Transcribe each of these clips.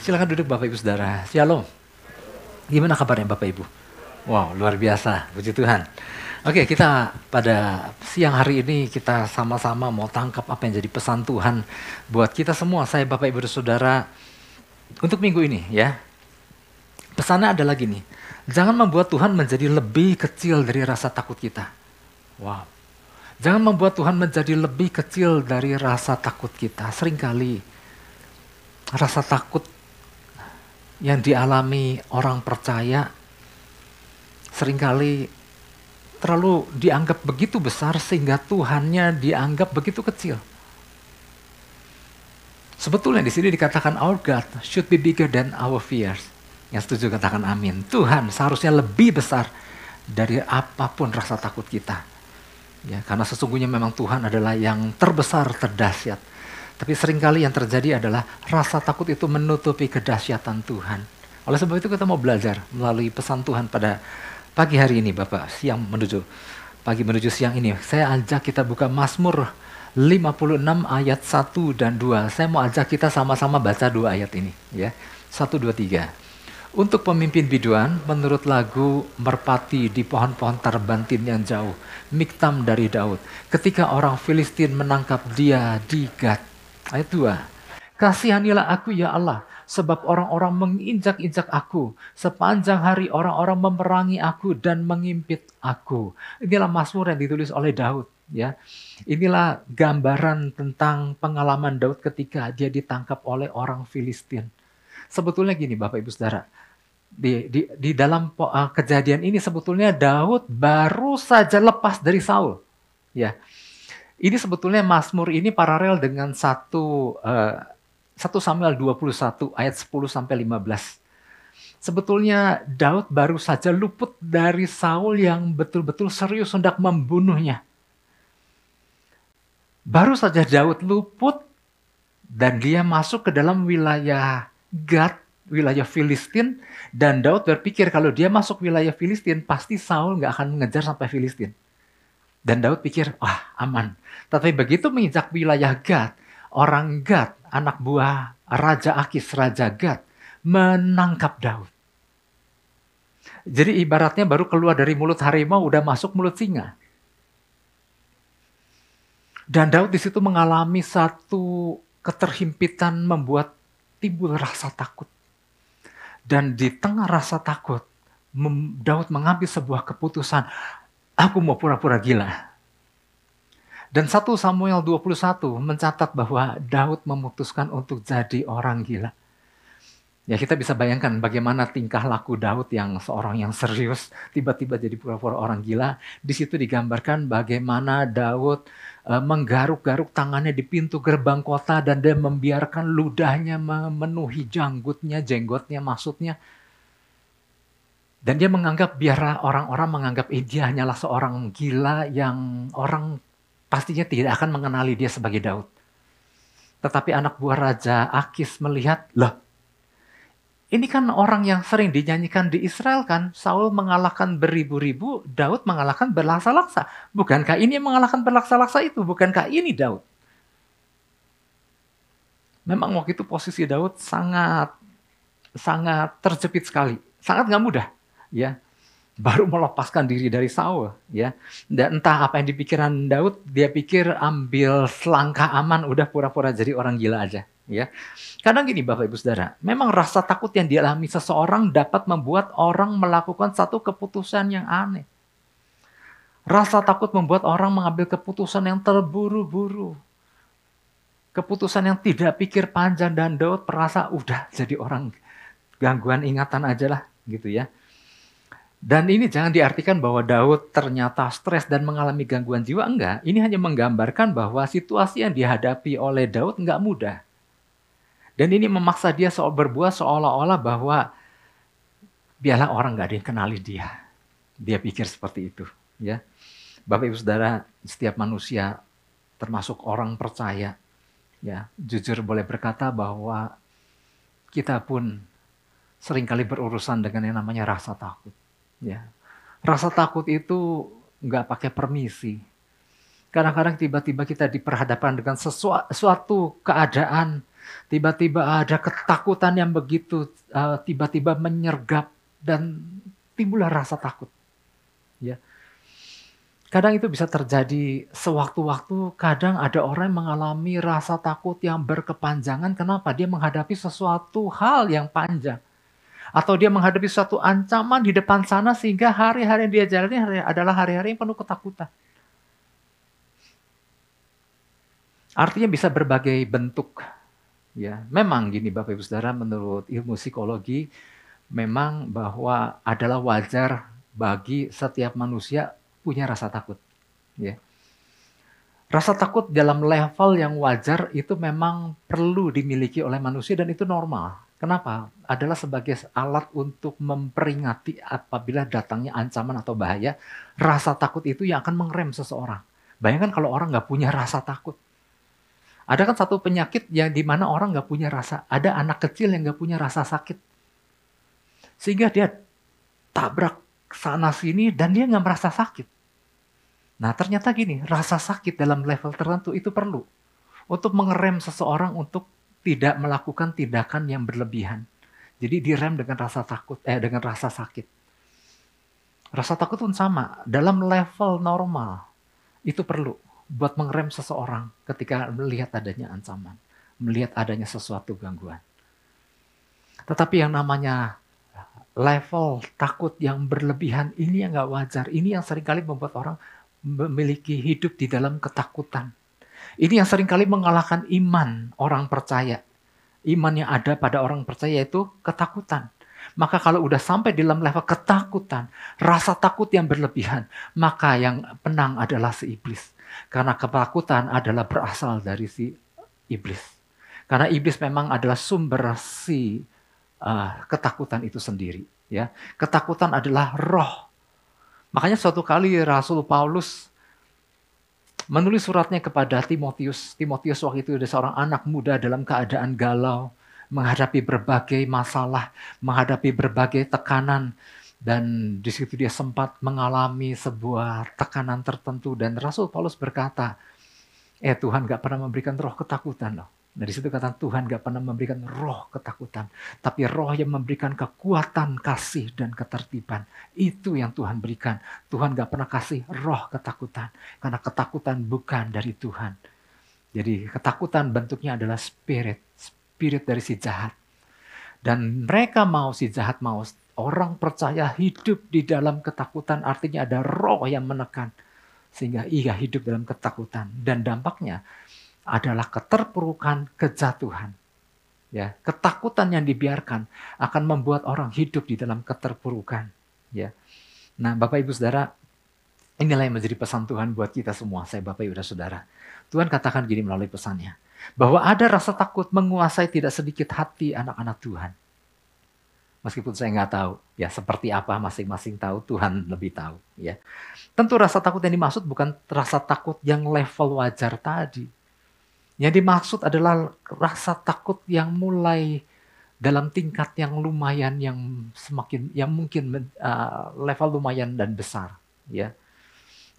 Silakan duduk Bapak Ibu Saudara. Shalom. Gimana kabarnya Bapak Ibu? Wow, luar biasa. Puji Tuhan. Oke, kita pada siang hari ini kita sama-sama mau tangkap apa yang jadi pesan Tuhan buat kita semua, saya Bapak Ibu Saudara, untuk minggu ini ya. Pesannya adalah gini, jangan membuat Tuhan menjadi lebih kecil dari rasa takut kita. Wow. Jangan membuat Tuhan menjadi lebih kecil dari rasa takut kita. Seringkali rasa takut yang dialami orang percaya sering kali terlalu dianggap begitu besar sehingga Tuhannya dianggap begitu kecil. Sebetulnya di sini dikatakan our God should be bigger than our fears. Yang setuju katakan amin. Tuhan seharusnya lebih besar dari apa pun rasa takut kita. Ya, karena sesungguhnya memang Tuhan adalah yang terbesar, terdahsyat. Tapi sering kali yang terjadi adalah rasa takut itu menutupi kedahsyatan Tuhan. Oleh sebab itu kita mau belajar melalui pesan Tuhan pada pagi hari ini Bapak, siang menuju pagi menuju siang ini. Saya ajak kita buka Mazmur 56 ayat 1 dan 2. Saya mau ajak kita sama-sama baca dua ayat ini ya. 1 2 3. Untuk pemimpin biduan, menurut lagu Merpati di pohon-pohon terbantin yang jauh, Miktam dari Daud, ketika orang Filistin menangkap dia di Gad. Ayat 2. Kasihanilah aku ya Allah, sebab orang-orang menginjak-injak aku. Sepanjang hari orang-orang memerangi aku dan mengimpit aku. Inilah Mazmur yang ditulis oleh Daud. Ya, inilah gambaran tentang pengalaman Daud ketika dia ditangkap oleh orang Filistin. Sebetulnya gini, Bapak Ibu Saudara, di, di, di dalam uh, kejadian ini sebetulnya Daud baru saja lepas dari Saul. Ya, ini sebetulnya Mazmur ini paralel dengan satu uh, 1 Samuel 21 ayat 10 sampai 15. Sebetulnya Daud baru saja luput dari Saul yang betul-betul serius hendak membunuhnya. Baru saja Daud luput dan dia masuk ke dalam wilayah Gad, wilayah Filistin. Dan Daud berpikir kalau dia masuk wilayah Filistin pasti Saul nggak akan mengejar sampai Filistin. Dan Daud pikir, wah aman. Tapi begitu menginjak wilayah Gad, orang Gad, anak buah Raja Akis, Raja Gad, menangkap Daud. Jadi ibaratnya baru keluar dari mulut harimau udah masuk mulut singa. Dan Daud di situ mengalami satu keterhimpitan membuat timbul rasa takut. Dan di tengah rasa takut, Daud mengambil sebuah keputusan, aku mau pura-pura gila. Dan 1 Samuel 21 mencatat bahwa Daud memutuskan untuk jadi orang gila. Ya kita bisa bayangkan bagaimana tingkah laku Daud yang seorang yang serius tiba-tiba jadi pura-pura orang gila. Di situ digambarkan bagaimana Daud e, menggaruk-garuk tangannya di pintu gerbang kota dan dia membiarkan ludahnya memenuhi janggutnya, jenggotnya maksudnya. Dan dia menganggap biar orang-orang menganggap eh, dia hanyalah seorang gila yang orang pastinya tidak akan mengenali dia sebagai Daud. Tetapi anak buah Raja Akis melihat, loh ini kan orang yang sering dinyanyikan di Israel kan, Saul mengalahkan beribu-ribu, Daud mengalahkan berlaksa-laksa. Bukankah ini yang mengalahkan berlaksa-laksa itu? Bukankah ini Daud? Memang waktu itu posisi Daud sangat sangat terjepit sekali, sangat nggak mudah, ya baru melepaskan diri dari Saul ya. Dan entah apa yang dipikiran Daud dia pikir ambil selangkah aman udah pura-pura jadi orang gila aja ya. Kadang gini Bapak Ibu Saudara memang rasa takut yang dialami seseorang dapat membuat orang melakukan satu keputusan yang aneh. Rasa takut membuat orang mengambil keputusan yang terburu-buru. Keputusan yang tidak pikir panjang dan Daud merasa udah jadi orang gangguan ingatan aja lah gitu ya dan ini jangan diartikan bahwa Daud ternyata stres dan mengalami gangguan jiwa. Enggak, ini hanya menggambarkan bahwa situasi yang dihadapi oleh Daud enggak mudah. Dan ini memaksa dia soal berbuat seolah-olah bahwa biarlah orang enggak ada yang kenali dia. Dia pikir seperti itu. ya. Bapak Ibu Saudara, setiap manusia termasuk orang percaya, ya jujur boleh berkata bahwa kita pun sering kali berurusan dengan yang namanya rasa takut Ya. Rasa takut itu nggak pakai permisi. Kadang-kadang tiba-tiba kita diperhadapkan dengan sesuatu keadaan Tiba-tiba ada ketakutan yang begitu uh, tiba-tiba menyergap dan timbullah rasa takut. Ya. Kadang itu bisa terjadi sewaktu-waktu, kadang ada orang yang mengalami rasa takut yang berkepanjangan. Kenapa? Dia menghadapi sesuatu hal yang panjang. Atau dia menghadapi suatu ancaman di depan sana sehingga hari-hari yang dia jalani adalah hari-hari yang penuh ketakutan. Artinya bisa berbagai bentuk. Ya, memang gini Bapak Ibu Saudara menurut ilmu psikologi memang bahwa adalah wajar bagi setiap manusia punya rasa takut. Ya. Rasa takut dalam level yang wajar itu memang perlu dimiliki oleh manusia dan itu normal. Kenapa? Adalah sebagai alat untuk memperingati apabila datangnya ancaman atau bahaya. Rasa takut itu yang akan mengerem seseorang. Bayangkan kalau orang nggak punya rasa takut. Ada kan satu penyakit yang di mana orang nggak punya rasa. Ada anak kecil yang nggak punya rasa sakit. Sehingga dia tabrak sana sini dan dia nggak merasa sakit. Nah ternyata gini, rasa sakit dalam level tertentu itu perlu untuk mengerem seseorang untuk tidak melakukan tindakan yang berlebihan. Jadi direm dengan rasa takut, eh dengan rasa sakit. Rasa takut pun sama, dalam level normal itu perlu buat mengerem seseorang ketika melihat adanya ancaman, melihat adanya sesuatu gangguan. Tetapi yang namanya level takut yang berlebihan ini yang nggak wajar, ini yang sering kali membuat orang memiliki hidup di dalam ketakutan. Ini yang sering kali mengalahkan iman orang percaya. Iman yang ada pada orang percaya itu ketakutan. Maka kalau udah sampai di dalam level ketakutan, rasa takut yang berlebihan, maka yang penang adalah si iblis. Karena ketakutan adalah berasal dari si iblis. Karena iblis memang adalah sumber si uh, ketakutan itu sendiri. Ya, ketakutan adalah roh Makanya suatu kali Rasul Paulus menulis suratnya kepada Timotius. Timotius waktu itu ada seorang anak muda dalam keadaan galau, menghadapi berbagai masalah, menghadapi berbagai tekanan. Dan di situ dia sempat mengalami sebuah tekanan tertentu. Dan Rasul Paulus berkata, eh Tuhan gak pernah memberikan roh ketakutan loh. Nah di situ kata Tuhan gak pernah memberikan roh ketakutan. Tapi roh yang memberikan kekuatan, kasih, dan ketertiban. Itu yang Tuhan berikan. Tuhan gak pernah kasih roh ketakutan. Karena ketakutan bukan dari Tuhan. Jadi ketakutan bentuknya adalah spirit. Spirit dari si jahat. Dan mereka mau si jahat mau. Orang percaya hidup di dalam ketakutan artinya ada roh yang menekan. Sehingga ia hidup dalam ketakutan. Dan dampaknya adalah keterpurukan kejatuhan. Ya, ketakutan yang dibiarkan akan membuat orang hidup di dalam keterpurukan. Ya. Nah, Bapak Ibu Saudara, inilah yang menjadi pesan Tuhan buat kita semua, saya Bapak Ibu Saudara. Tuhan katakan gini melalui pesannya, bahwa ada rasa takut menguasai tidak sedikit hati anak-anak Tuhan. Meskipun saya nggak tahu, ya seperti apa masing-masing tahu, Tuhan lebih tahu. Ya, tentu rasa takut yang dimaksud bukan rasa takut yang level wajar tadi, yang dimaksud adalah rasa takut yang mulai dalam tingkat yang lumayan yang semakin yang mungkin uh, level lumayan dan besar ya.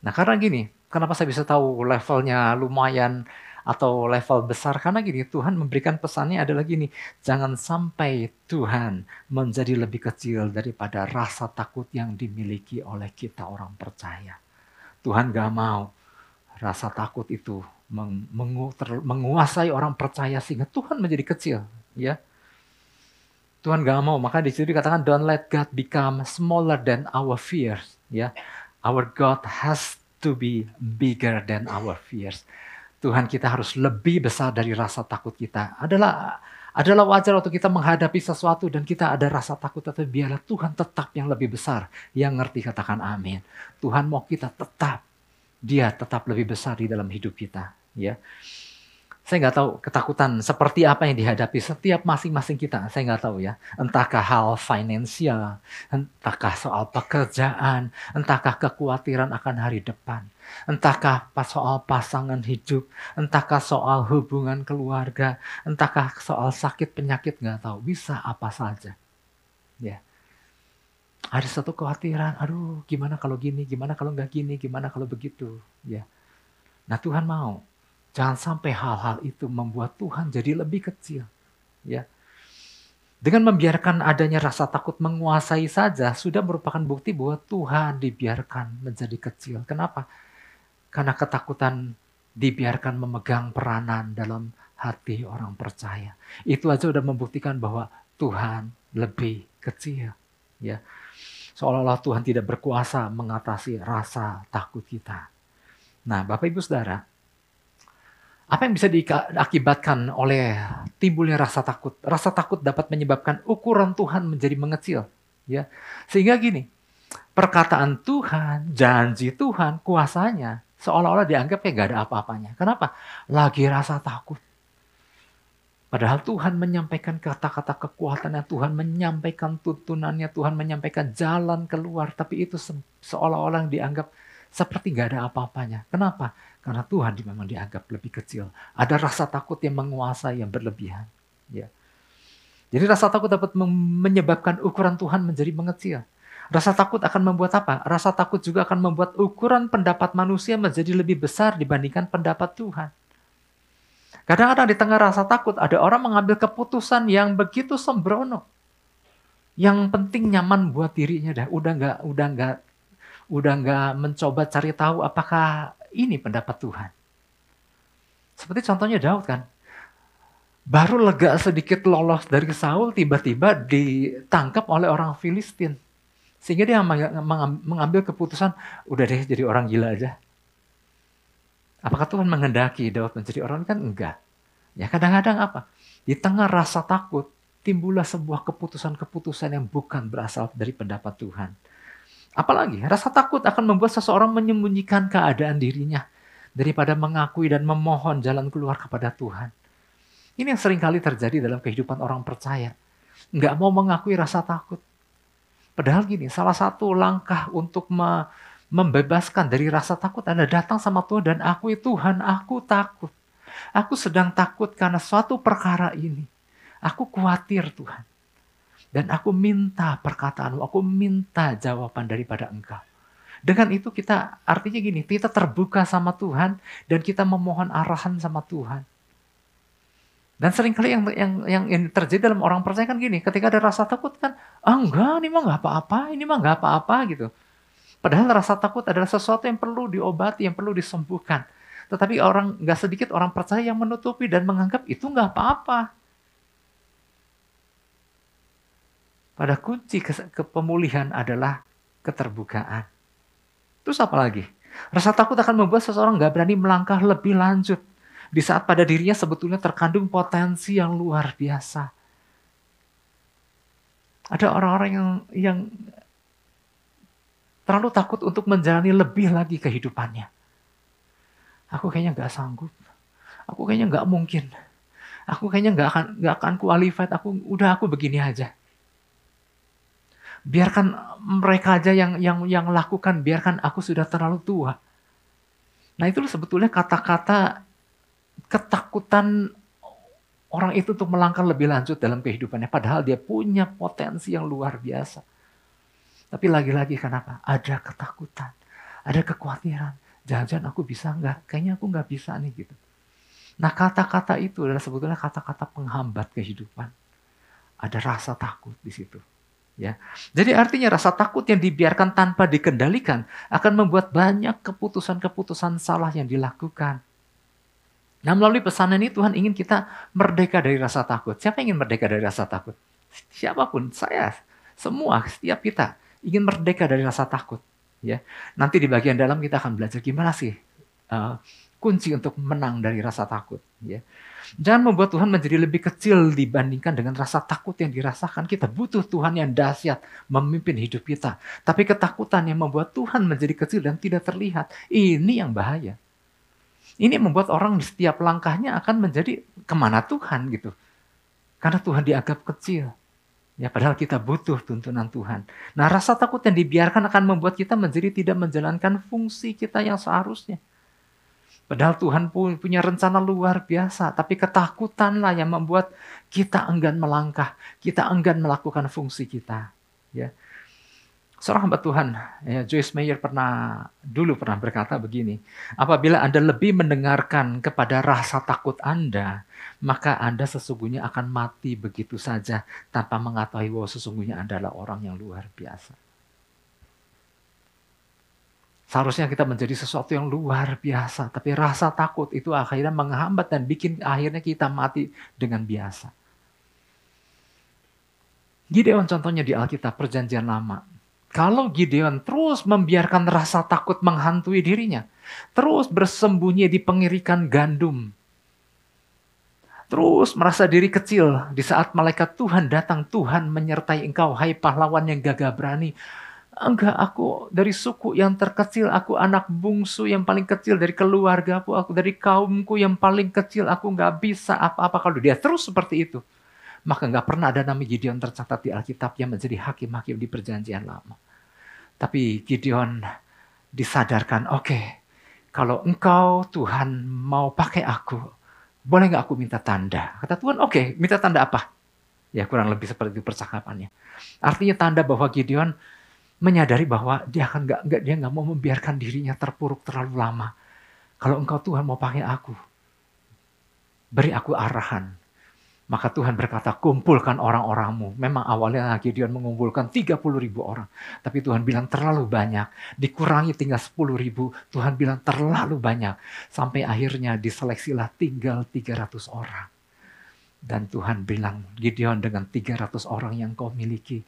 Nah, karena gini, kenapa saya bisa tahu levelnya lumayan atau level besar karena gini Tuhan memberikan pesannya adalah gini jangan sampai Tuhan menjadi lebih kecil daripada rasa takut yang dimiliki oleh kita orang percaya Tuhan gak mau rasa takut itu mengu, ter, menguasai orang percaya sehingga Tuhan menjadi kecil, ya. Tuhan gak mau, maka di situ dikatakan don't let God become smaller than our fears, ya. Our God has to be bigger than our fears. Tuhan kita harus lebih besar dari rasa takut kita. Adalah adalah wajar waktu kita menghadapi sesuatu dan kita ada rasa takut tapi biarlah Tuhan tetap yang lebih besar. Yang ngerti katakan amin. Tuhan mau kita tetap dia tetap lebih besar di dalam hidup kita ya. Saya nggak tahu ketakutan seperti apa yang dihadapi setiap masing-masing kita. Saya nggak tahu ya. Entahkah hal finansial, entahkah soal pekerjaan, entahkah kekhawatiran akan hari depan, entahkah soal pasangan hidup, entahkah soal hubungan keluarga, entahkah soal sakit penyakit nggak tahu. Bisa apa saja. Ya. Ada satu kekhawatiran, aduh gimana kalau gini, gimana kalau nggak gini, gimana kalau begitu. Ya. Nah Tuhan mau Jangan sampai hal-hal itu membuat Tuhan jadi lebih kecil. Ya. Dengan membiarkan adanya rasa takut menguasai saja sudah merupakan bukti bahwa Tuhan dibiarkan menjadi kecil. Kenapa? Karena ketakutan dibiarkan memegang peranan dalam hati orang percaya. Itu aja sudah membuktikan bahwa Tuhan lebih kecil. Ya. Seolah-olah Tuhan tidak berkuasa mengatasi rasa takut kita. Nah, Bapak Ibu Saudara, apa yang bisa diakibatkan oleh timbulnya rasa takut? Rasa takut dapat menyebabkan ukuran Tuhan menjadi mengecil, ya. Sehingga gini, perkataan Tuhan, janji Tuhan, kuasanya seolah-olah dianggap kayak gak ada apa-apanya. Kenapa? Lagi rasa takut. Padahal Tuhan menyampaikan kata-kata kekuatannya, Tuhan menyampaikan tuntunannya, Tuhan menyampaikan jalan keluar, tapi itu seolah-olah dianggap seperti gak ada apa-apanya. Kenapa? Karena Tuhan memang dianggap lebih kecil. Ada rasa takut yang menguasai yang berlebihan. Ya. Jadi rasa takut dapat menyebabkan ukuran Tuhan menjadi mengecil. Rasa takut akan membuat apa? Rasa takut juga akan membuat ukuran pendapat manusia menjadi lebih besar dibandingkan pendapat Tuhan. Kadang-kadang di tengah rasa takut ada orang mengambil keputusan yang begitu sembrono. Yang penting nyaman buat dirinya dah. Udah nggak udah nggak udah nggak mencoba cari tahu apakah ini pendapat Tuhan. Seperti contohnya Daud kan. Baru lega sedikit lolos dari Saul, tiba-tiba ditangkap oleh orang Filistin. Sehingga dia mengambil keputusan, udah deh jadi orang gila aja. Apakah Tuhan menghendaki Daud menjadi orang kan enggak. Ya kadang-kadang apa? Di tengah rasa takut, timbullah sebuah keputusan-keputusan yang bukan berasal dari pendapat Tuhan. Apalagi rasa takut akan membuat seseorang menyembunyikan keadaan dirinya daripada mengakui dan memohon jalan keluar kepada Tuhan. Ini yang sering kali terjadi dalam kehidupan orang percaya. Nggak mau mengakui rasa takut. Padahal gini, salah satu langkah untuk me membebaskan dari rasa takut adalah datang sama Tuhan dan akui Tuhan, aku takut. Aku sedang takut karena suatu perkara ini. Aku khawatir Tuhan. Dan aku minta perkataanmu, aku minta jawaban daripada engkau. Dengan itu kita artinya gini, kita terbuka sama Tuhan dan kita memohon arahan sama Tuhan. Dan sering kali yang, yang yang yang terjadi dalam orang percaya kan gini, ketika ada rasa takut kan, ah enggak, ini mah nggak apa-apa, ini mah nggak apa-apa gitu. Padahal rasa takut adalah sesuatu yang perlu diobati, yang perlu disembuhkan. Tetapi orang nggak sedikit orang percaya yang menutupi dan menganggap itu nggak apa-apa. Pada kunci kepemulihan adalah keterbukaan. Terus apa lagi? Rasa takut akan membuat seseorang nggak berani melangkah lebih lanjut. Di saat pada dirinya sebetulnya terkandung potensi yang luar biasa. Ada orang-orang yang yang terlalu takut untuk menjalani lebih lagi kehidupannya. Aku kayaknya nggak sanggup. Aku kayaknya nggak mungkin. Aku kayaknya nggak akan nggak akan qualified. Aku udah aku begini aja biarkan mereka aja yang yang yang lakukan, biarkan aku sudah terlalu tua. Nah itu sebetulnya kata-kata ketakutan orang itu untuk melangkah lebih lanjut dalam kehidupannya. Padahal dia punya potensi yang luar biasa. Tapi lagi-lagi kenapa? Ada ketakutan, ada kekhawatiran. Jangan-jangan aku bisa nggak? Kayaknya aku nggak bisa nih gitu. Nah kata-kata itu adalah sebetulnya kata-kata penghambat kehidupan. Ada rasa takut di situ. Ya. Jadi artinya rasa takut yang dibiarkan tanpa dikendalikan akan membuat banyak keputusan-keputusan salah yang dilakukan. Nah melalui pesanan ini Tuhan ingin kita merdeka dari rasa takut. Siapa ingin merdeka dari rasa takut? Siapa pun, saya, semua, setiap kita ingin merdeka dari rasa takut. Ya, nanti di bagian dalam kita akan belajar gimana sih uh, kunci untuk menang dari rasa takut. Ya, Jangan membuat Tuhan menjadi lebih kecil dibandingkan dengan rasa takut yang dirasakan. Kita butuh Tuhan yang dahsyat memimpin hidup kita. Tapi ketakutan yang membuat Tuhan menjadi kecil dan tidak terlihat. Ini yang bahaya. Ini membuat orang di setiap langkahnya akan menjadi ke mana Tuhan gitu. Karena Tuhan dianggap kecil. Ya, padahal kita butuh tuntunan Tuhan. Nah, rasa takut yang dibiarkan akan membuat kita menjadi tidak menjalankan fungsi kita yang seharusnya. Padahal Tuhan pun punya rencana luar biasa, tapi ketakutanlah yang membuat kita enggan melangkah, kita enggan melakukan fungsi kita. Ya. Seorang hamba Tuhan, ya, Joyce Meyer pernah dulu pernah berkata begini, apabila Anda lebih mendengarkan kepada rasa takut Anda, maka Anda sesungguhnya akan mati begitu saja tanpa mengetahui bahwa sesungguhnya Anda adalah orang yang luar biasa. Seharusnya kita menjadi sesuatu yang luar biasa, tapi rasa takut itu akhirnya menghambat dan bikin akhirnya kita mati dengan biasa. Gideon contohnya di Alkitab Perjanjian Lama. Kalau Gideon terus membiarkan rasa takut menghantui dirinya, terus bersembunyi di pengirikan gandum, terus merasa diri kecil di saat malaikat Tuhan datang, Tuhan menyertai engkau, hai pahlawan yang gagah berani. Enggak, aku dari suku yang terkecil, aku anak bungsu yang paling kecil dari keluarga aku, aku dari kaumku yang paling kecil, aku nggak bisa apa-apa kalau dia terus seperti itu maka nggak pernah ada nama Gideon tercatat di Alkitab yang menjadi hakim-hakim di perjanjian lama. Tapi Gideon disadarkan, oke, okay, kalau engkau Tuhan mau pakai aku, boleh nggak aku minta tanda? Kata Tuhan, oke, okay, minta tanda apa? Ya kurang lebih seperti itu percakapannya. Artinya tanda bahwa Gideon menyadari bahwa dia akan nggak nggak dia nggak mau membiarkan dirinya terpuruk terlalu lama. Kalau engkau Tuhan mau pakai aku, beri aku arahan, maka Tuhan berkata, kumpulkan orang-orangmu. Memang awalnya Gideon mengumpulkan 30 ribu orang. Tapi Tuhan bilang terlalu banyak. Dikurangi tinggal 10 ribu. Tuhan bilang terlalu banyak. Sampai akhirnya diseleksilah tinggal 300 orang. Dan Tuhan bilang, Gideon dengan 300 orang yang kau miliki,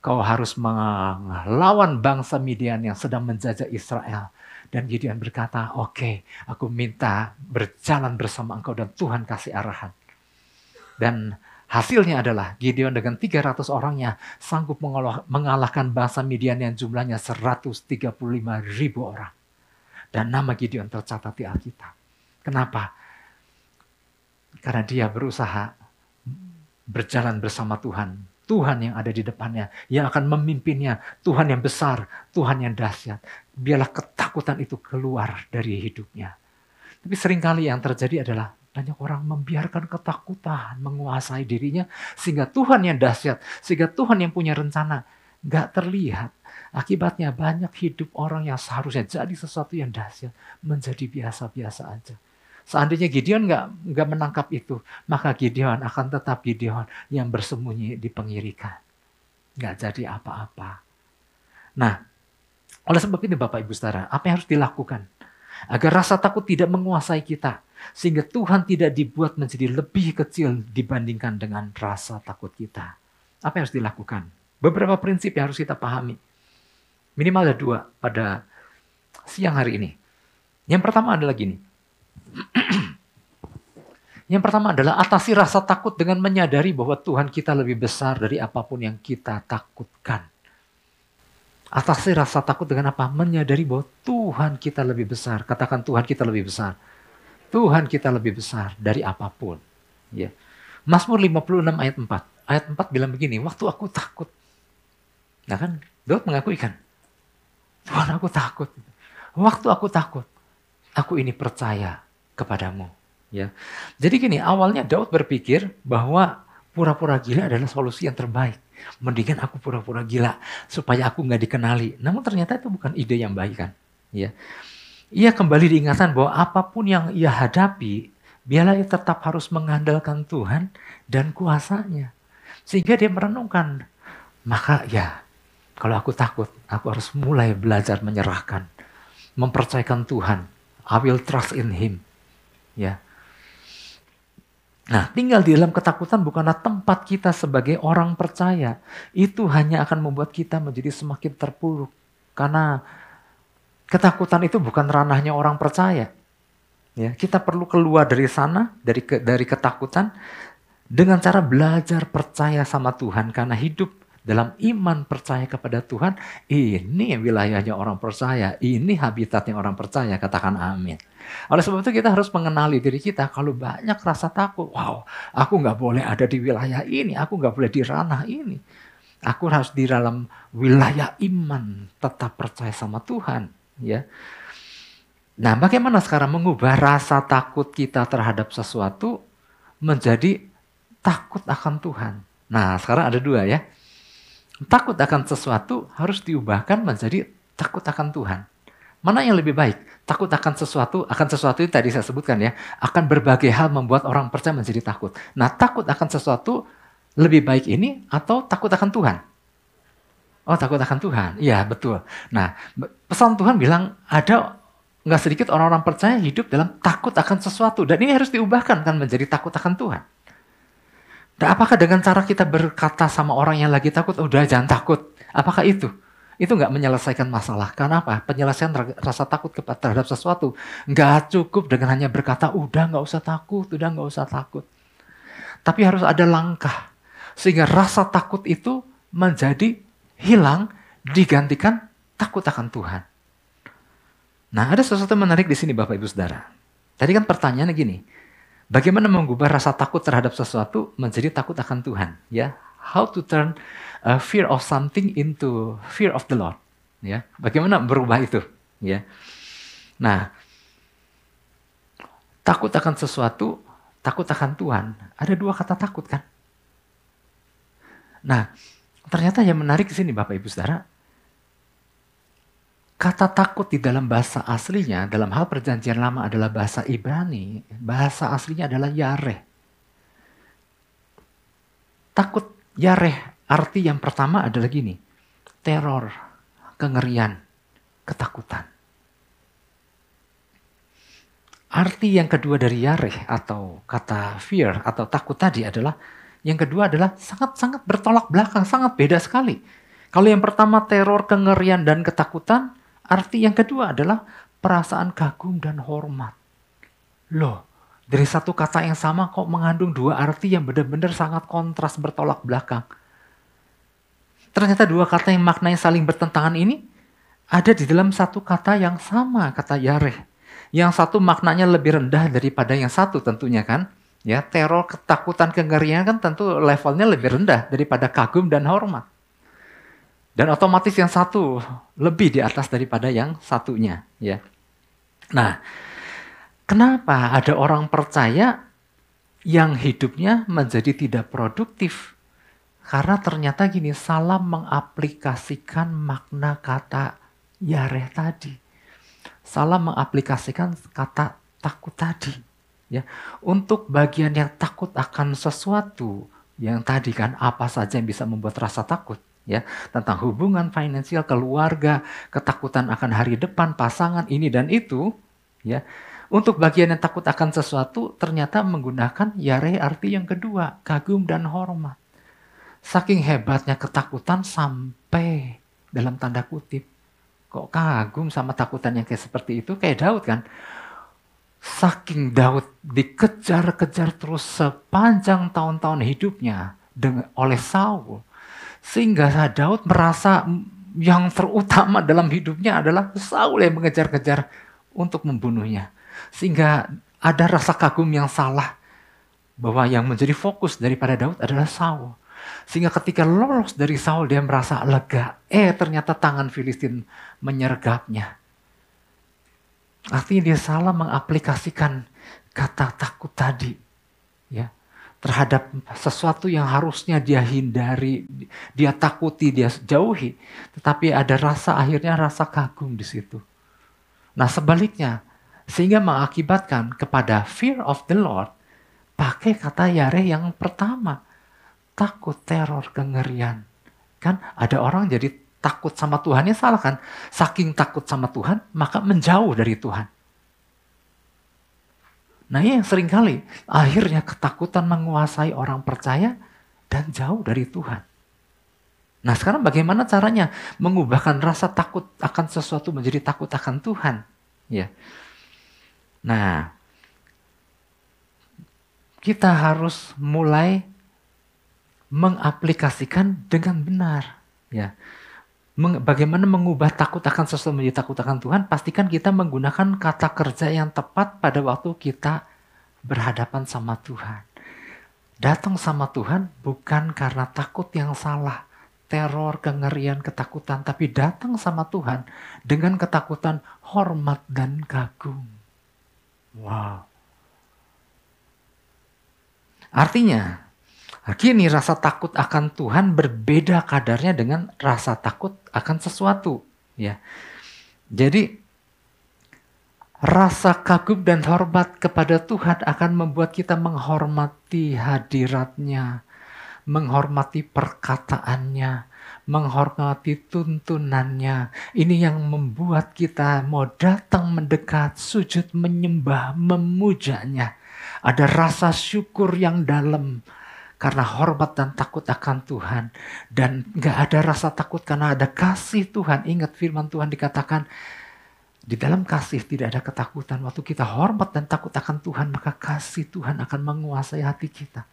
kau harus melawan bangsa Midian yang sedang menjajah Israel. Dan Gideon berkata, oke, okay, aku minta berjalan bersama engkau dan Tuhan kasih arahan. Dan hasilnya adalah Gideon dengan 300 orangnya sanggup mengalahkan bangsa Midian yang jumlahnya 135 ribu orang. Dan nama Gideon tercatat di Alkitab. Kenapa? Karena dia berusaha berjalan bersama Tuhan. Tuhan yang ada di depannya, yang akan memimpinnya. Tuhan yang besar, Tuhan yang dahsyat. Biarlah ketakutan itu keluar dari hidupnya. Tapi sering kali yang terjadi adalah banyak orang membiarkan ketakutan menguasai dirinya sehingga Tuhan yang dahsyat, sehingga Tuhan yang punya rencana nggak terlihat. Akibatnya banyak hidup orang yang seharusnya jadi sesuatu yang dahsyat menjadi biasa-biasa aja. Seandainya Gideon nggak nggak menangkap itu, maka Gideon akan tetap Gideon yang bersembunyi di pengirikan. Nggak jadi apa-apa. Nah, oleh sebab ini Bapak Ibu Saudara, apa yang harus dilakukan? Agar rasa takut tidak menguasai kita. Sehingga Tuhan tidak dibuat menjadi lebih kecil dibandingkan dengan rasa takut kita. Apa yang harus dilakukan? Beberapa prinsip yang harus kita pahami. Minimal ada dua pada siang hari ini. Yang pertama adalah gini. Yang pertama adalah atasi rasa takut dengan menyadari bahwa Tuhan kita lebih besar dari apa pun yang kita takutkan. Atasi rasa takut dengan apa? Menyadari bahwa Tuhan kita lebih besar. Katakan Tuhan kita lebih besar. Tuhan kita lebih besar dari apa pun. Ya. Mazmur 56 ayat 4. Ayat 4 bilang begini, waktu aku takut. Nah kan, Daud mengakui kan, Tuhan aku takut. Waktu aku takut, aku ini percaya kepadamu. Ya. Jadi gini, awalnya Daud berpikir bahwa pura-pura gila adalah solusi yang terbaik. Mendingan aku pura-pura gila supaya aku nggak dikenali. Namun ternyata itu bukan ide yang baik kan. Ya. Ia kembali diingatan bahwa apa pun yang ia hadapi, biarlah ia tetap harus mengandalkan Tuhan dan kuasanya. Sehingga dia merenungkan, maka ya kalau aku takut, aku harus mulai belajar menyerahkan. Mempercayakan Tuhan. I will trust in Him. Ya, Nah, tinggal di dalam ketakutan bukanlah tempat kita sebagai orang percaya. Itu hanya akan membuat kita menjadi semakin terpuruk. Karena ketakutan itu bukan ranahnya orang percaya. Ya, kita perlu keluar dari sana, dari ke, dari ketakutan dengan cara belajar percaya sama Tuhan karena hidup dalam iman percaya kepada Tuhan, ini wilayahnya orang percaya, ini habitatnya orang percaya, katakan amin. Oleh sebab itu kita harus mengenali diri kita kalau banyak rasa takut. Wow, aku nggak boleh ada di wilayah ini, aku nggak boleh di ranah ini. Aku harus di dalam wilayah iman, tetap percaya sama Tuhan. Ya. Nah, bagaimana sekarang mengubah rasa takut kita terhadap sesuatu menjadi takut akan Tuhan? Nah, sekarang ada dua ya. Takut akan sesuatu harus diubahkan menjadi takut akan Tuhan. Mana yang lebih baik? Takut akan sesuatu, akan sesuatu itu tadi saya sebutkan ya, akan berbagai hal membuat orang percaya menjadi takut. Nah, takut akan sesuatu lebih baik ini atau takut akan Tuhan? Oh, takut akan Tuhan. Iya, betul. Nah, pesan Tuhan bilang ada nggak sedikit orang-orang percaya hidup dalam takut akan sesuatu dan ini harus diubahkan kan menjadi takut akan Tuhan. Dan apakah dengan cara kita berkata sama orang yang lagi takut, udah jangan takut, apakah itu? Itu nggak menyelesaikan masalah. Karena apa? Penyelesaian rasa takut terhadap sesuatu nggak cukup dengan hanya berkata, udah nggak usah takut, udah nggak usah takut. Tapi harus ada langkah sehingga rasa takut itu menjadi hilang, digantikan takut akan Tuhan. Nah, ada sesuatu menarik di sini Bapak Ibu Saudara. Tadi kan pertanyaannya gini, Bagaimana mengubah rasa takut terhadap sesuatu menjadi takut akan Tuhan, ya? How to turn a uh, fear of something into fear of the Lord, ya? Bagaimana berubah itu, ya? Nah, takut akan sesuatu, takut akan Tuhan, ada dua kata takut kan? Nah, ternyata yang menarik di sini Bapak Ibu Saudara, Kata takut di dalam bahasa aslinya, dalam hal perjanjian lama adalah bahasa Ibrani. Bahasa aslinya adalah yareh. Takut yareh, arti yang pertama adalah gini. Teror, kengerian, ketakutan. Arti yang kedua dari yareh atau kata fear atau takut tadi adalah yang kedua adalah sangat-sangat bertolak belakang, sangat beda sekali. Kalau yang pertama teror, kengerian, dan ketakutan, Arti yang kedua adalah perasaan kagum dan hormat. Loh, dari satu kata yang sama kok mengandung dua arti yang benar-benar sangat kontras bertolak belakang. Ternyata dua kata yang maknanya saling bertentangan ini ada di dalam satu kata yang sama, kata yareh. Yang satu maknanya lebih rendah daripada yang satu tentunya kan. Ya, teror, ketakutan, kengerian kan tentu levelnya lebih rendah daripada kagum dan hormat. Dan otomatis yang satu lebih di atas daripada yang satunya, ya. Nah, kenapa ada orang percaya yang hidupnya menjadi tidak produktif? Karena ternyata gini, salah mengaplikasikan makna kata yareh tadi. Salah mengaplikasikan kata takut tadi. Ya, untuk bagian yang takut akan sesuatu yang tadi kan apa saja yang bisa membuat rasa takut ya tentang hubungan finansial keluarga ketakutan akan hari depan pasangan ini dan itu ya. Untuk bagian yang takut akan sesuatu ternyata menggunakan yare arti yang kedua kagum dan hormat. Saking hebatnya ketakutan sampai dalam tanda kutip. Kok kagum sama takutan yang kayak seperti itu? Kayak Daud kan? Saking Daud dikejar-kejar terus sepanjang tahun-tahun hidupnya dengan oleh Saul sehingga Daud merasa yang terutama dalam hidupnya adalah Saul yang mengejar-kejar untuk membunuhnya. Sehingga ada rasa kagum yang salah bahwa yang menjadi fokus daripada Daud adalah Saul. Sehingga ketika lolos dari Saul dia merasa lega. Eh ternyata tangan Filistin menyergapnya. Artinya dia salah mengaplikasikan kata takut tadi. Terhadap sesuatu yang harusnya dia hindari, dia takuti, dia jauhi. Tetapi ada rasa akhirnya rasa kagum di situ. Nah sebaliknya, sehingga mengakibatkan kepada fear of the Lord, pakai kata yare yang pertama. Takut, teror, kengerian. Kan ada orang jadi takut sama Tuhan, ya salah kan? Saking takut sama Tuhan, maka menjauh dari Tuhan. Nah ini yang sering kali akhirnya ketakutan menguasai orang percaya dan jauh dari Tuhan. Nah sekarang bagaimana caranya mengubahkan rasa takut akan sesuatu menjadi takut akan Tuhan? Ya. Nah, kita harus mulai mengaplikasikan dengan benar, ya bagaimana mengubah takut akan sesuatu menjadi takut akan Tuhan, pastikan kita menggunakan kata kerja yang tepat pada waktu kita berhadapan sama Tuhan. Datang sama Tuhan bukan karena takut yang salah, teror, kengerian, ketakutan, tapi datang sama Tuhan dengan ketakutan, hormat, dan kagum. Wow. Artinya, kini rasa takut akan Tuhan berbeda kadarnya dengan rasa takut akan sesuatu. Ya, jadi rasa kagum dan hormat kepada Tuhan akan membuat kita menghormati hadiratnya, menghormati perkataannya, menghormati tuntunannya. Ini yang membuat kita mau datang mendekat, sujud menyembah, memujanya. Ada rasa syukur yang dalam karena hormat dan takut akan Tuhan. Dan gak ada rasa takut karena ada kasih Tuhan. Ingat firman Tuhan dikatakan, di dalam kasih tidak ada ketakutan. Waktu kita hormat dan takut akan Tuhan, maka kasih Tuhan akan menguasai hati kita.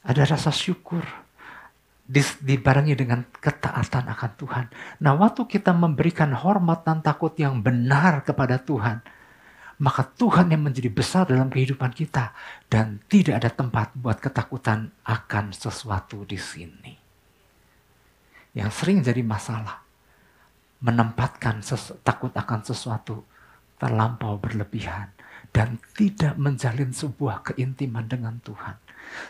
Ada rasa syukur, dibarengi dengan ketaatan akan Tuhan. Nah, waktu kita memberikan hormat dan takut yang benar kepada Tuhan, maka Tuhan yang menjadi besar dalam kehidupan kita dan tidak ada tempat buat ketakutan akan sesuatu di sini. Yang sering jadi masalah menempatkan takut akan sesuatu terlampau berlebihan dan tidak menjalin sebuah keintiman dengan Tuhan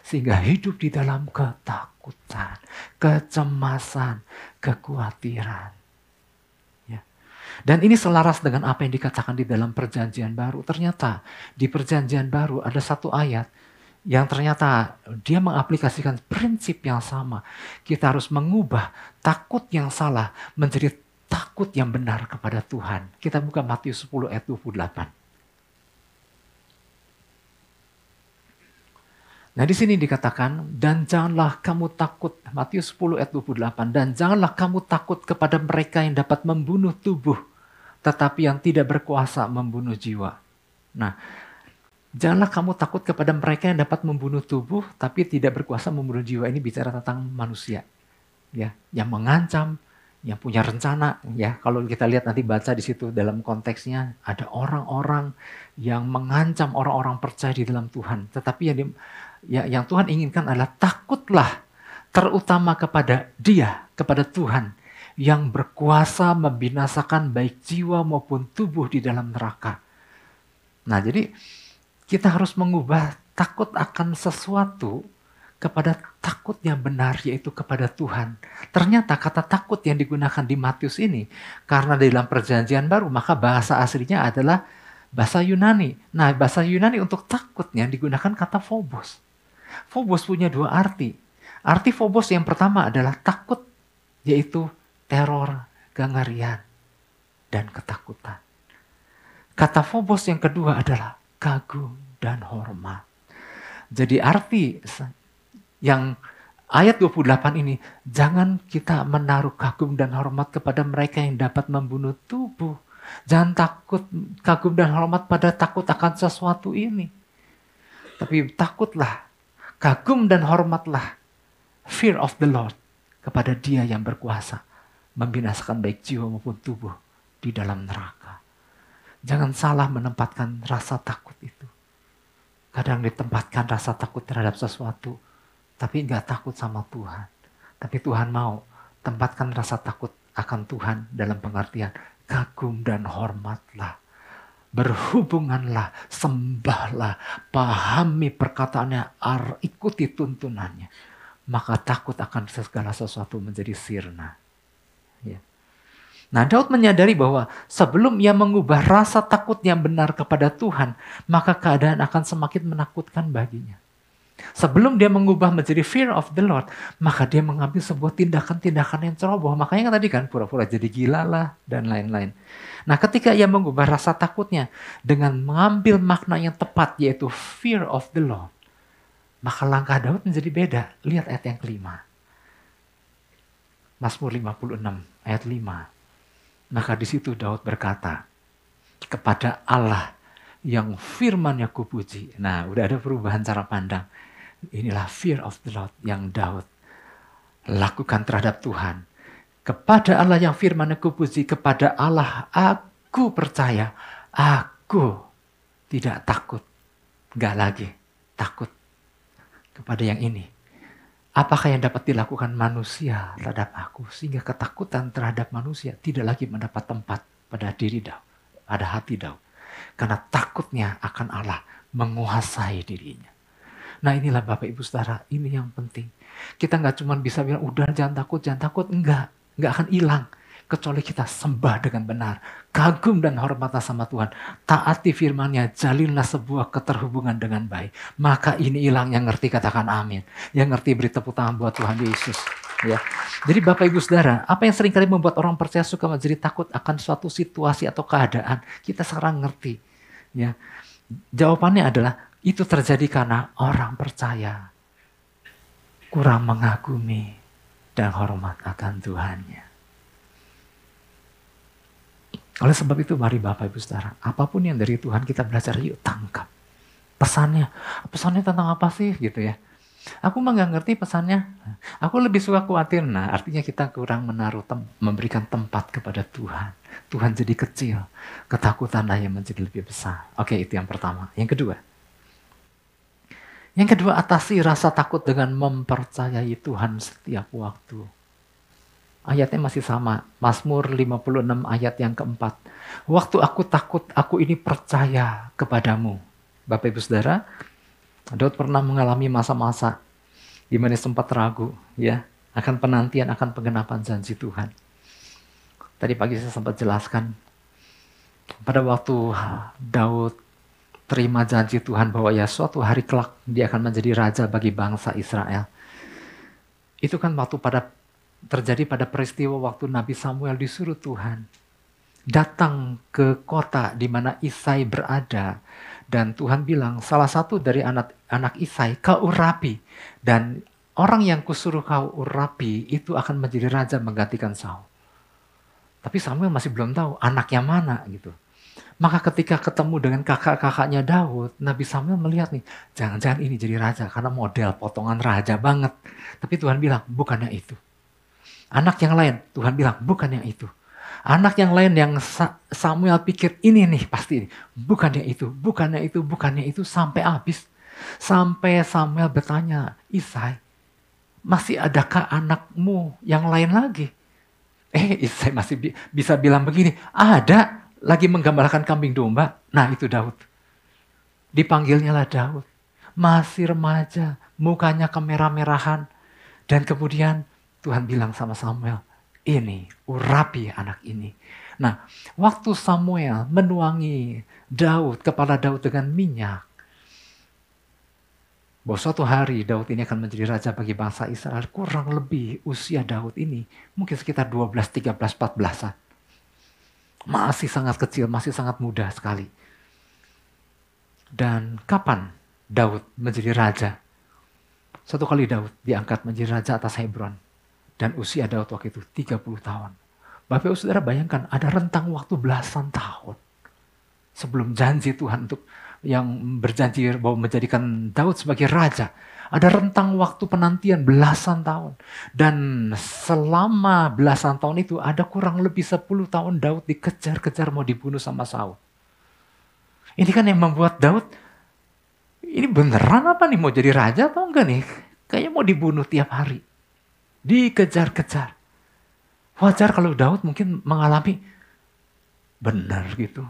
sehingga hidup di dalam ketakutan, kecemasan, kekhawatiran. Dan ini selaras dengan apa yang dikatakan di dalam perjanjian baru. Ternyata di perjanjian baru ada satu ayat yang ternyata dia mengaplikasikan prinsip yang sama. Kita harus mengubah takut yang salah menjadi takut yang benar kepada Tuhan. Kita buka Matius 10 ayat 28. Nah di sini dikatakan, dan janganlah kamu takut, Matius 10 ayat 28, dan janganlah kamu takut kepada mereka yang dapat membunuh tubuh, tetapi yang tidak berkuasa membunuh jiwa. Nah, janganlah kamu takut kepada mereka yang dapat membunuh tubuh, tapi tidak berkuasa membunuh jiwa. Ini bicara tentang manusia, ya, yang mengancam, yang punya rencana, ya. Kalau kita lihat nanti baca di situ dalam konteksnya, ada orang-orang yang mengancam orang-orang percaya di dalam Tuhan, tetapi yang di, ya, yang Tuhan inginkan adalah takutlah terutama kepada Dia, kepada Tuhan yang berkuasa membinasakan baik jiwa maupun tubuh di dalam neraka. Nah, jadi kita harus mengubah takut akan sesuatu kepada takut yang benar yaitu kepada Tuhan. Ternyata kata takut yang digunakan di Matius ini karena di dalam perjanjian baru maka bahasa aslinya adalah bahasa Yunani. Nah, bahasa Yunani untuk takutnya digunakan kata phobos. Phobos punya dua arti. Arti phobos yang pertama adalah takut, yaitu teror, gangarian, dan ketakutan. Kata phobos yang kedua adalah kagum dan hormat. Jadi arti yang ayat 28 ini, jangan kita menaruh kagum dan hormat kepada mereka yang dapat membunuh tubuh. Jangan takut kagum dan hormat pada takut akan sesuatu ini. Tapi takutlah Kagum dan hormatlah fear of the Lord kepada dia yang berkuasa membinasakan baik jiwa maupun tubuh di dalam neraka. Jangan salah menempatkan rasa takut itu. Kadang ditempatkan rasa takut terhadap sesuatu, tapi nggak takut sama Tuhan. Tapi Tuhan mau tempatkan rasa takut akan Tuhan dalam pengertian kagum dan hormatlah berhubunganlah, sembahlah, pahami perkataannya, ar, ikuti tuntunannya. Maka takut akan segala sesuatu menjadi sirna. Ya. Nah Daud menyadari bahwa sebelum ia mengubah rasa takut yang benar kepada Tuhan, maka keadaan akan semakin menakutkan baginya. Sebelum dia mengubah menjadi fear of the Lord, maka dia mengambil sebuah tindakan-tindakan yang ceroboh. Makanya tadi kan pura-pura jadi gila lah dan lain-lain. Nah ketika ia mengubah rasa takutnya dengan mengambil makna yang tepat yaitu fear of the Lord. Maka langkah Daud menjadi beda. Lihat ayat yang kelima. Mazmur 56 ayat 5. Maka di situ Daud berkata kepada Allah yang firmannya kupuji. Nah udah ada perubahan cara pandang Inilah fear of the Lord yang Daud lakukan terhadap Tuhan. Kepada Allah yang firman aku puji, kepada Allah aku percaya, aku tidak takut. Gak lagi takut kepada yang ini. Apakah yang dapat dilakukan manusia terhadap aku sehingga ketakutan terhadap manusia tidak lagi mendapat tempat pada diri Daud, pada hati Daud. Karena takutnya akan Allah menguasai dirinya. Nah inilah Bapak Ibu Saudara, ini yang penting. Kita nggak cuma bisa bilang, udah jangan takut, jangan takut. Enggak, enggak akan hilang. Kecuali kita sembah dengan benar. Kagum dan hormat sama Tuhan. Taati firmannya, jalinlah sebuah keterhubungan dengan baik. Maka ini hilang yang ngerti katakan amin. Yang ngerti beri tepuk tangan buat Tuhan Yesus. Ya. Jadi Bapak Ibu Saudara, apa yang sering kali membuat orang percaya suka menjadi takut akan suatu situasi atau keadaan, kita sekarang ngerti. Ya. Jawabannya adalah itu terjadi karena orang percaya kurang mengagumi dan hormat akan Tuhannya. Oleh sebab itu mari Bapak Ibu Saudara, apa pun yang dari Tuhan kita belajar yuk tangkap. Pesannya, pesannya tentang apa sih gitu ya. Aku mah gak ngerti pesannya. Aku lebih suka khawatir. Nah, artinya kita kurang menaruh tem memberikan tempat kepada Tuhan. Tuhan jadi kecil, ketakutanlah yang menjadi lebih besar. Oke, itu yang pertama. Yang kedua, yang kedua, atasi rasa takut dengan mempercayai Tuhan setiap waktu. Ayatnya masih sama, Mazmur 56 ayat yang keempat. Waktu aku takut, aku ini percaya kepadamu. Bapak Ibu Saudara, Daud pernah mengalami masa-masa di mana sempat ragu ya akan penantian akan penggenapan janji Tuhan. Tadi pagi saya sempat jelaskan pada waktu Daud terima janji Tuhan bahwa ya suatu hari kelak dia akan menjadi raja bagi bangsa Israel. Itu kan waktu pada terjadi pada peristiwa waktu Nabi Samuel disuruh Tuhan datang ke kota di mana Isai berada dan Tuhan bilang salah satu dari anak anak Isai kau urapi dan orang yang kusuruh kau urapi itu akan menjadi raja menggantikan Saul. Tapi Samuel masih belum tahu anaknya mana gitu. Maka ketika ketemu dengan kakak-kakaknya Daud, Nabi Samuel melihat nih, jangan-jangan ini jadi raja karena model potongan raja banget. Tapi Tuhan bilang, bukannya itu. Anak yang lain, Tuhan bilang, bukan yang itu. Anak yang lain yang Samuel pikir, ini nih pasti ini. Bukannya itu, bukannya itu, bukannya itu, sampai habis. Sampai Samuel bertanya, Isai, masih adakah anakmu yang lain lagi? Eh, Isai masih bi bisa bilang begini, ada, lagi menggambarkan kambing domba. Nah itu Daud. Dipanggilnya lah Daud. Masih remaja, mukanya kemerah-merahan. Dan kemudian Tuhan bilang sama Samuel, ini urapi anak ini. Nah, waktu Samuel menuangi Daud, kepala Daud dengan minyak, bahwa suatu hari Daud ini akan menjadi raja bagi bangsa Israel, kurang lebih usia Daud ini mungkin sekitar 12, 13, 14-an. Masih sangat kecil, masih sangat muda sekali. Dan kapan Daud menjadi raja? Satu kali Daud diangkat menjadi raja atas Hebron. Dan usia Daud waktu itu 30 tahun. Bapak ibu saudara bayangkan ada rentang waktu belasan tahun. Sebelum janji Tuhan untuk yang berjanji bahwa menjadikan Daud sebagai raja. Ada rentang waktu penantian belasan tahun. Dan selama belasan tahun itu ada kurang lebih 10 tahun Daud dikejar-kejar mau dibunuh sama Saul. Ini kan yang membuat Daud, ini beneran apa nih mau jadi raja atau enggak nih? Kayaknya mau dibunuh tiap hari. Dikejar-kejar. Wajar kalau Daud mungkin mengalami benar gitu.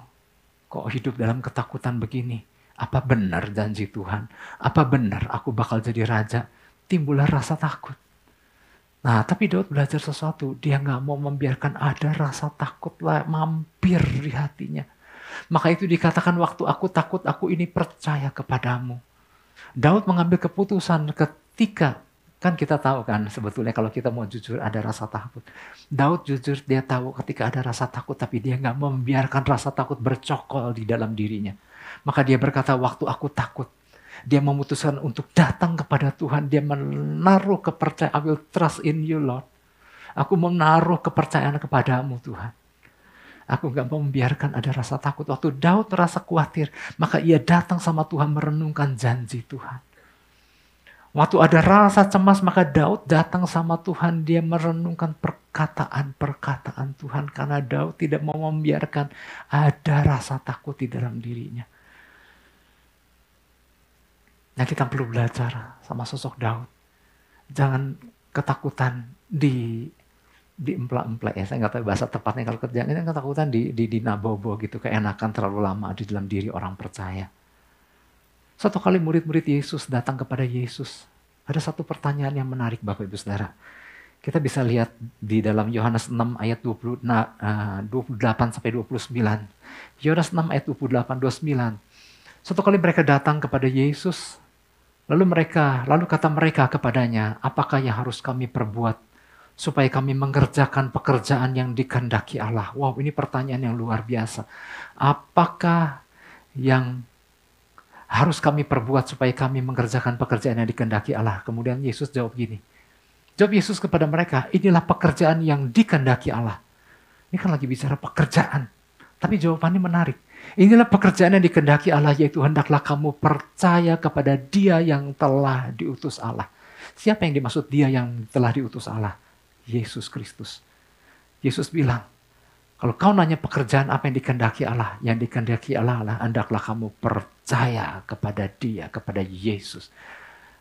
Kok hidup dalam ketakutan begini? Apa benar janji Tuhan? Apa benar aku bakal jadi raja? Timbullah rasa takut. Nah, tapi Daud belajar sesuatu. Dia nggak mau membiarkan ada rasa takut lah mampir di hatinya. Maka itu dikatakan waktu aku takut, aku ini percaya kepadamu. Daud mengambil keputusan ketika Kan kita tahu kan sebetulnya kalau kita mau jujur ada rasa takut. Daud jujur dia tahu ketika ada rasa takut tapi dia nggak membiarkan rasa takut bercokol di dalam dirinya. Maka dia berkata, waktu aku takut. Dia memutuskan untuk datang kepada Tuhan. Dia menaruh kepercayaan, I will trust in you Lord. Aku menaruh kepercayaan kepadamu Tuhan. Aku gak mau membiarkan ada rasa takut. Waktu Daud merasa khawatir, maka ia datang sama Tuhan merenungkan janji Tuhan. Waktu ada rasa cemas, maka Daud datang sama Tuhan. Dia merenungkan perkataan-perkataan Tuhan. Karena Daud tidak mau membiarkan ada rasa takut di dalam dirinya. Nah kita perlu belajar sama sosok Daud. Jangan ketakutan di di emplak-emplak ya. Saya nggak tahu bahasa tepatnya kalau kerjaan ini ketakutan di, di, di nabobo gitu. Keenakan terlalu lama di dalam diri orang percaya. Satu kali murid-murid Yesus datang kepada Yesus. Ada satu pertanyaan yang menarik Bapak Ibu Saudara. Kita bisa lihat di dalam Yohanes 6 ayat 20, nah, 28 sampai 29. Yohanes 6 ayat 28 29. Satu kali mereka datang kepada Yesus, lalu mereka, lalu kata mereka kepadanya, apakah yang harus kami perbuat supaya kami mengerjakan pekerjaan yang dikehendaki Allah? Wow, ini pertanyaan yang luar biasa. Apakah yang harus kami perbuat supaya kami mengerjakan pekerjaan yang dikehendaki Allah. Kemudian Yesus jawab gini. Jawab Yesus kepada mereka, inilah pekerjaan yang dikehendaki Allah. Ini kan lagi bicara pekerjaan. Tapi jawabannya menarik. Inilah pekerjaan yang dikehendaki Allah, yaitu hendaklah kamu percaya kepada dia yang telah diutus Allah. Siapa yang dimaksud dia yang telah diutus Allah? Yesus Kristus. Yesus bilang, kalau kau nanya pekerjaan apa yang dikehendaki Allah, yang dikehendaki Allah adalah hendaklah kamu percaya kepada Dia, kepada Yesus.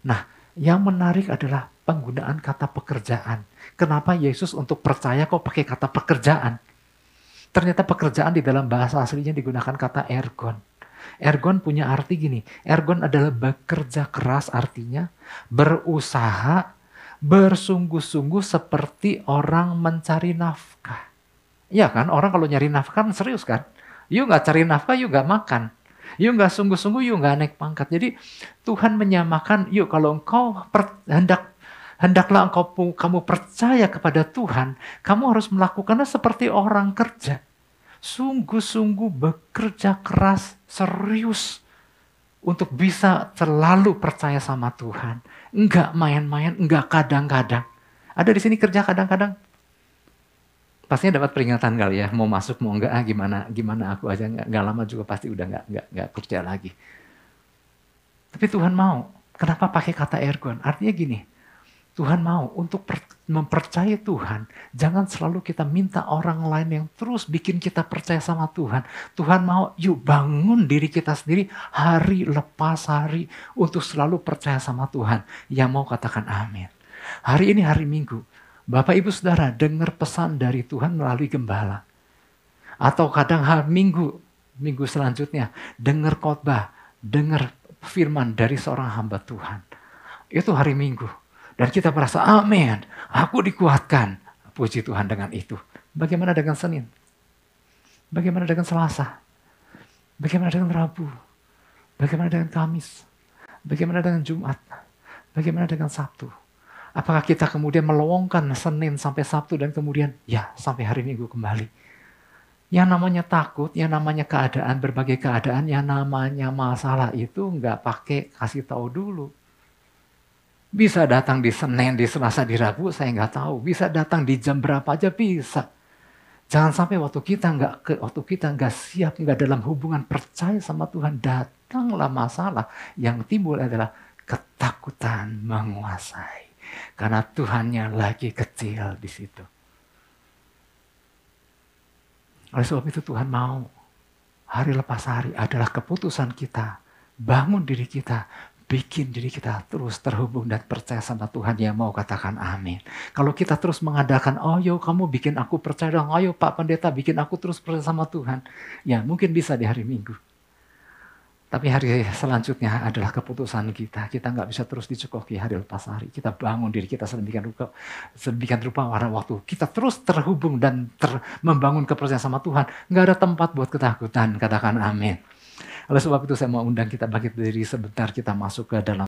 Nah, yang menarik adalah penggunaan kata pekerjaan. Kenapa Yesus untuk percaya kok pakai kata pekerjaan? Ternyata pekerjaan di dalam bahasa aslinya digunakan kata ergon. Ergon punya arti gini, ergon adalah bekerja keras artinya berusaha, bersungguh-sungguh seperti orang mencari nafkah. Iya kan, orang kalau nyari nafkah kan serius kan. Yuk nggak cari nafkah, yuk nggak makan. Yuk nggak sungguh-sungguh, yuk nggak naik pangkat. Jadi Tuhan menyamakan, yuk kalau engkau per, hendak hendaklah engkau kamu percaya kepada Tuhan, kamu harus melakukannya seperti orang kerja. Sungguh-sungguh bekerja keras, serius untuk bisa selalu percaya sama Tuhan. Enggak main-main, enggak kadang-kadang. Ada di sini kerja kadang-kadang, pastinya dapat peringatan kali ya mau masuk mau enggak ah, gimana gimana aku aja nggak, nggak lama juga pasti udah nggak nggak nggak kerja lagi. Tapi Tuhan mau. Kenapa pakai kata ergon artinya gini Tuhan mau untuk per, mempercayai Tuhan. Jangan selalu kita minta orang lain yang terus bikin kita percaya sama Tuhan. Tuhan mau yuk bangun diri kita sendiri hari lepas hari untuk selalu percaya sama Tuhan. Yang mau katakan amin. Hari ini hari Minggu Bapak Ibu Saudara dengar pesan dari Tuhan melalui gembala. Atau kadang hari minggu, minggu selanjutnya dengar khotbah, dengar firman dari seorang hamba Tuhan. Itu hari minggu. Dan kita merasa amin, aku dikuatkan. Puji Tuhan dengan itu. Bagaimana dengan Senin? Bagaimana dengan Selasa? Bagaimana dengan Rabu? Bagaimana dengan Kamis? Bagaimana dengan Jumat? Bagaimana dengan Sabtu? Apakah kita kemudian melowongkan Senin sampai Sabtu dan kemudian ya sampai hari Minggu kembali. Yang namanya takut, yang namanya keadaan, berbagai keadaan, yang namanya masalah itu nggak pakai kasih tahu dulu. Bisa datang di Senin, di Selasa, di Rabu, saya nggak tahu. Bisa datang di jam berapa aja bisa. Jangan sampai waktu kita nggak waktu kita nggak siap, nggak dalam hubungan percaya sama Tuhan, datanglah masalah yang timbul adalah ketakutan menguasai. Karena Tuhannya lagi kecil di situ. Oleh sebab itu Tuhan mau hari lepas hari adalah keputusan kita. Bangun diri kita, bikin diri kita terus terhubung dan percaya sama Tuhan yang mau katakan amin. Kalau kita terus mengadakan, oh yo kamu bikin aku percaya dong, ayo Pak Pendeta bikin aku terus percaya sama Tuhan. Ya mungkin bisa di hari Minggu. Tapi hari selanjutnya adalah keputusan kita. Kita nggak bisa terus dicekoki hari lepas hari. Kita bangun diri kita sedemikian rupa, sedemikian rupa warna waktu. Kita terus terhubung dan ter, membangun kepercayaan sama Tuhan. Nggak ada tempat buat ketakutan. Katakan amin. Oleh sebab itu saya mau undang kita bangkit diri sebentar kita masuk ke dalam